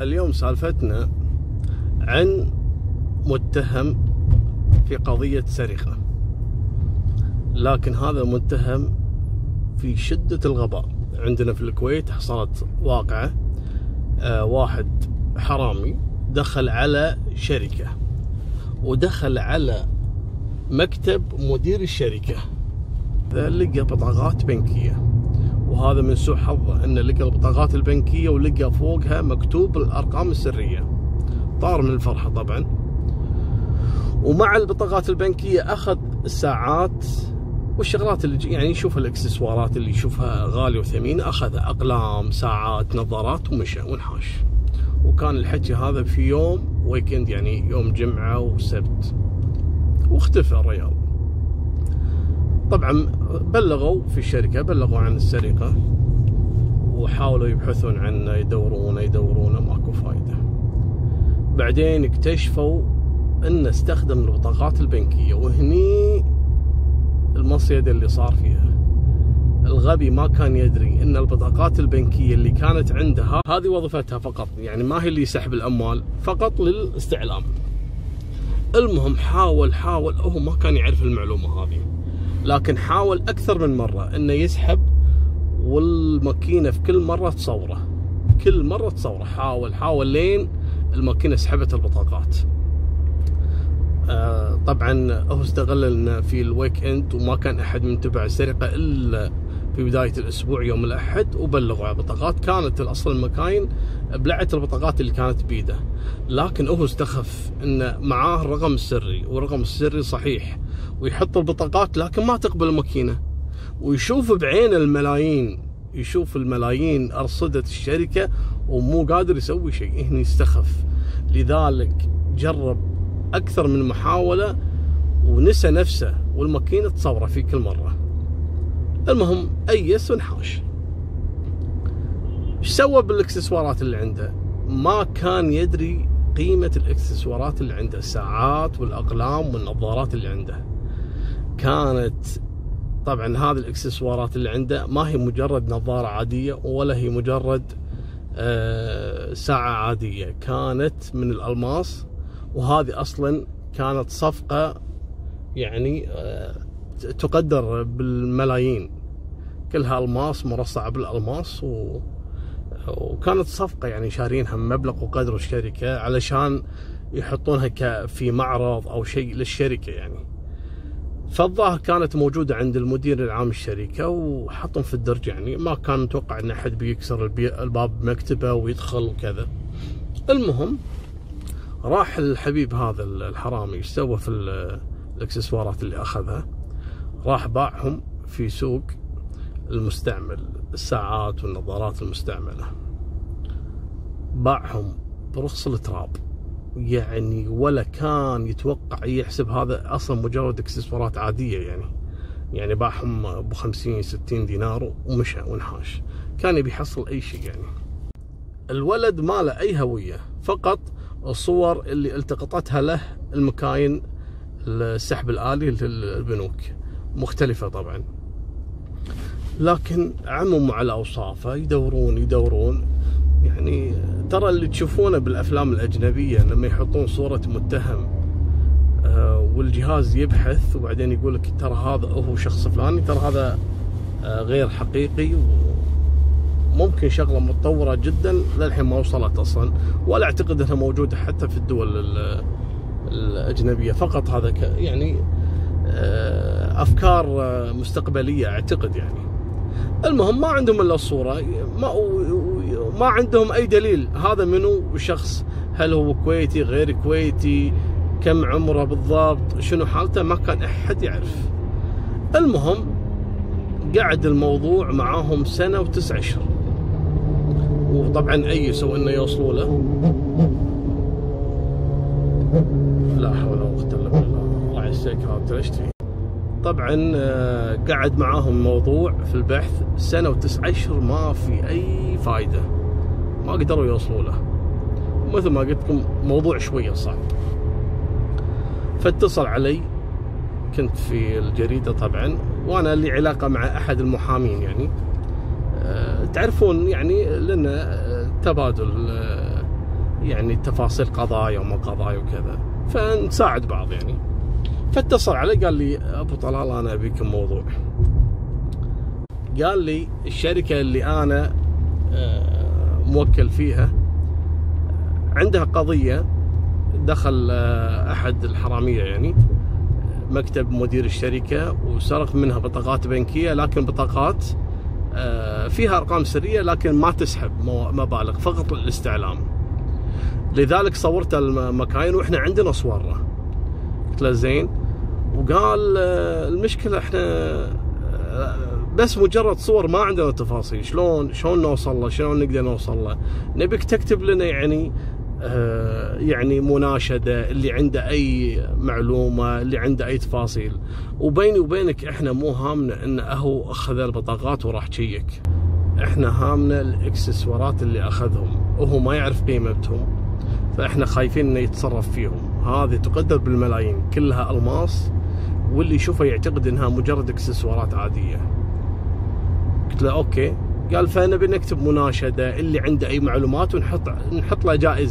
اليوم سالفتنا عن متهم في قضية سرقة. لكن هذا متهم في شدة الغباء. عندنا في الكويت حصلت واقعة آه واحد حرامي دخل على شركة ودخل على مكتب مدير الشركة. لقى بطاقات بنكية. وهذا من سوء حظه انه لقى البطاقات البنكية ولقى فوقها مكتوب الأرقام السرية. طار من الفرحة طبعا. ومع البطاقات البنكية أخذ الساعات والشغلات اللي يعني يشوف الإكسسوارات اللي يشوفها غالية وثمينة اخذها أقلام ساعات نظارات ومشى وانحاش. وكان الحكي هذا في يوم ويكند يعني يوم جمعة وسبت. واختفى الريال طبعا بلغوا في الشركة بلغوا عن السرقة وحاولوا يبحثون عنه يدورونه يدورونه ماكو فايدة. بعدين اكتشفوا إنه استخدم البطاقات البنكية وهني المصيدة اللي صار فيها. الغبي ما كان يدري إن البطاقات البنكية اللي كانت عنده هذه وظيفتها فقط يعني ما هي اللي سحب الأموال فقط للاستعلام. المهم حاول حاول هو ما كان يعرف المعلومة هذه. لكن حاول أكثر من مرة إنه يسحب والماكينة في كل مرة تصوره. كل مرة تصوره. حاول حاول لين الماكينة سحبت البطاقات. آه طبعا هو استغل إنه في ال weekend وما كان أحد من تبع السرقة إلا في بداية الأسبوع يوم الأحد وبلغوا على البطاقات كانت الأصل المكاين بلعت البطاقات اللي كانت بيده. لكن هو استخف إنه معاه الرقم السري والرقم السري صحيح. ويحط البطاقات لكن ما تقبل الماكينة. ويشوف بعين الملايين يشوف الملايين ارصده الشركة ومو قادر يسوي شيء. هنا استخف. لذلك جرب أكثر من محاولة ونسى نفسه والماكينة تصوره في كل مرة. المهم ايس وانحاش إيش سوى بالإكسسوارات اللي عنده؟ ما كان يدري قيمة الإكسسوارات اللي عنده الساعات والأقلام والنظارات اللي عنده. كانت طبعا هذه الإكسسوارات اللي عنده ما هي مجرد نظارة عادية ولا هي مجرد ساعة عادية. كانت من الألماس وهذه أصلا كانت صفقة يعني تقدر بالملايين. كلها ألماس مرصعة بالألماس و... وكانت صفقة يعني شارينها بمبلغ وقدر الشركة علشان يحطونها ك... في معرض أو شيء للشركة يعني. فالظاهر كانت موجودة عند المدير العام الشركة وحطهم في الدرج يعني. ما كان متوقع إن أحد بيكسر الباب بمكتبه ويدخل وكذا. المهم راح الحبيب هذا الحرامي إيش سوى في الإكسسوارات اللي أخذها. راح باعهم في سوق المستعمل الساعات والنظارات المستعملة. باعهم برخص التراب. يعني ولا كان يتوقع يحسب هذا أصلا مجرد إكسسوارات عادية يعني. يعني باعهم ب 50 60 دينار ومشى وانحاش. كان يبي يحصل أي شيء يعني. الولد ما له أي هوية فقط الصور اللي التقطتها له المكاين السحب الآلي للبنوك. مختلفة طبعا. لكن عمموا على أوصافه يدورون يدورون. يعني ترى اللي تشوفونه بالأفلام الأجنبية لما يحطون صورة متهم والجهاز يبحث وبعدين يقول لك ترى هذا هو شخص فلاني ترى هذا غير حقيقي. ممكن شغلة متطورة جدا للحين ما وصلت أصلا. ولا أعتقد إنها موجودة حتى في الدول الأجنبية. فقط هذا يعني أفكار مستقبلية أعتقد يعني. المهم ما عندهم إلا الصورة ما ما عندهم أي دليل. هذا منو؟ شخص. هل هو كويتي؟ غير كويتي؟ كم عمره بالضبط؟ شنو حالته؟ ما كان أحد يعرف. المهم قعد الموضوع معاهم سنة وتسع أشهر. وطبعا ايسوا إنه يوصلوا له. لا حول ولا قوة إلا بالله. الله يعسك هذا ليش طبعا قعد معاهم الموضوع في البحث سنة وتسع أشهر ما في أي فايدة. ما قدروا يوصلوا له. مثل ما قلت لكم موضوع شوية صعب. فاتصل علي كنت في الجريدة طبعا وأنا لي علاقة مع أحد المحامين يعني. أه تعرفون يعني لنا تبادل أه يعني تفاصيل قضايا وما قضايا وكذا. فنساعد بعض يعني. فاتصل علي قال لي أبو طلال أنا أبيك موضوع قال لي الشركة اللي أنا آه، موكل فيها عندها قضية دخل آه، أحد الحرامية يعني مكتب مدير الشركة وسرق منها بطاقات بنكية لكن بطاقات آه، فيها أرقام سرية لكن ما تسحب مبالغ فقط للاستعلام لذلك صورت المكاين وإحنا عندنا صورة. قلت له زين. وقال آه، المشكلة إحنا آه، بس مجرد صور ما عندنا تفاصيل شلون شلون نوصل له شلون نقدر نوصل له. نبيك تكتب لنا يعني آه، يعني مناشدة اللي عنده أي معلومة اللي عنده أي تفاصيل. وبيني وبينك إحنا مو هامنا انه هو أخذ البطاقات وراح تشيك إحنا هامنا الإكسسوارات اللي أخذهم. وهو ما يعرف قيمتهم. فإحنا خايفين إنه يتصرف فيهم. هذه تقدر بالملايين. كلها ألماس. واللي يشوفها يعتقد إنها مجرد إكسسوارات عادية. قلت له أوكي. قال فنبي نكتب مناشدة اللي عنده أي معلومات ونحط نحط له جائزة.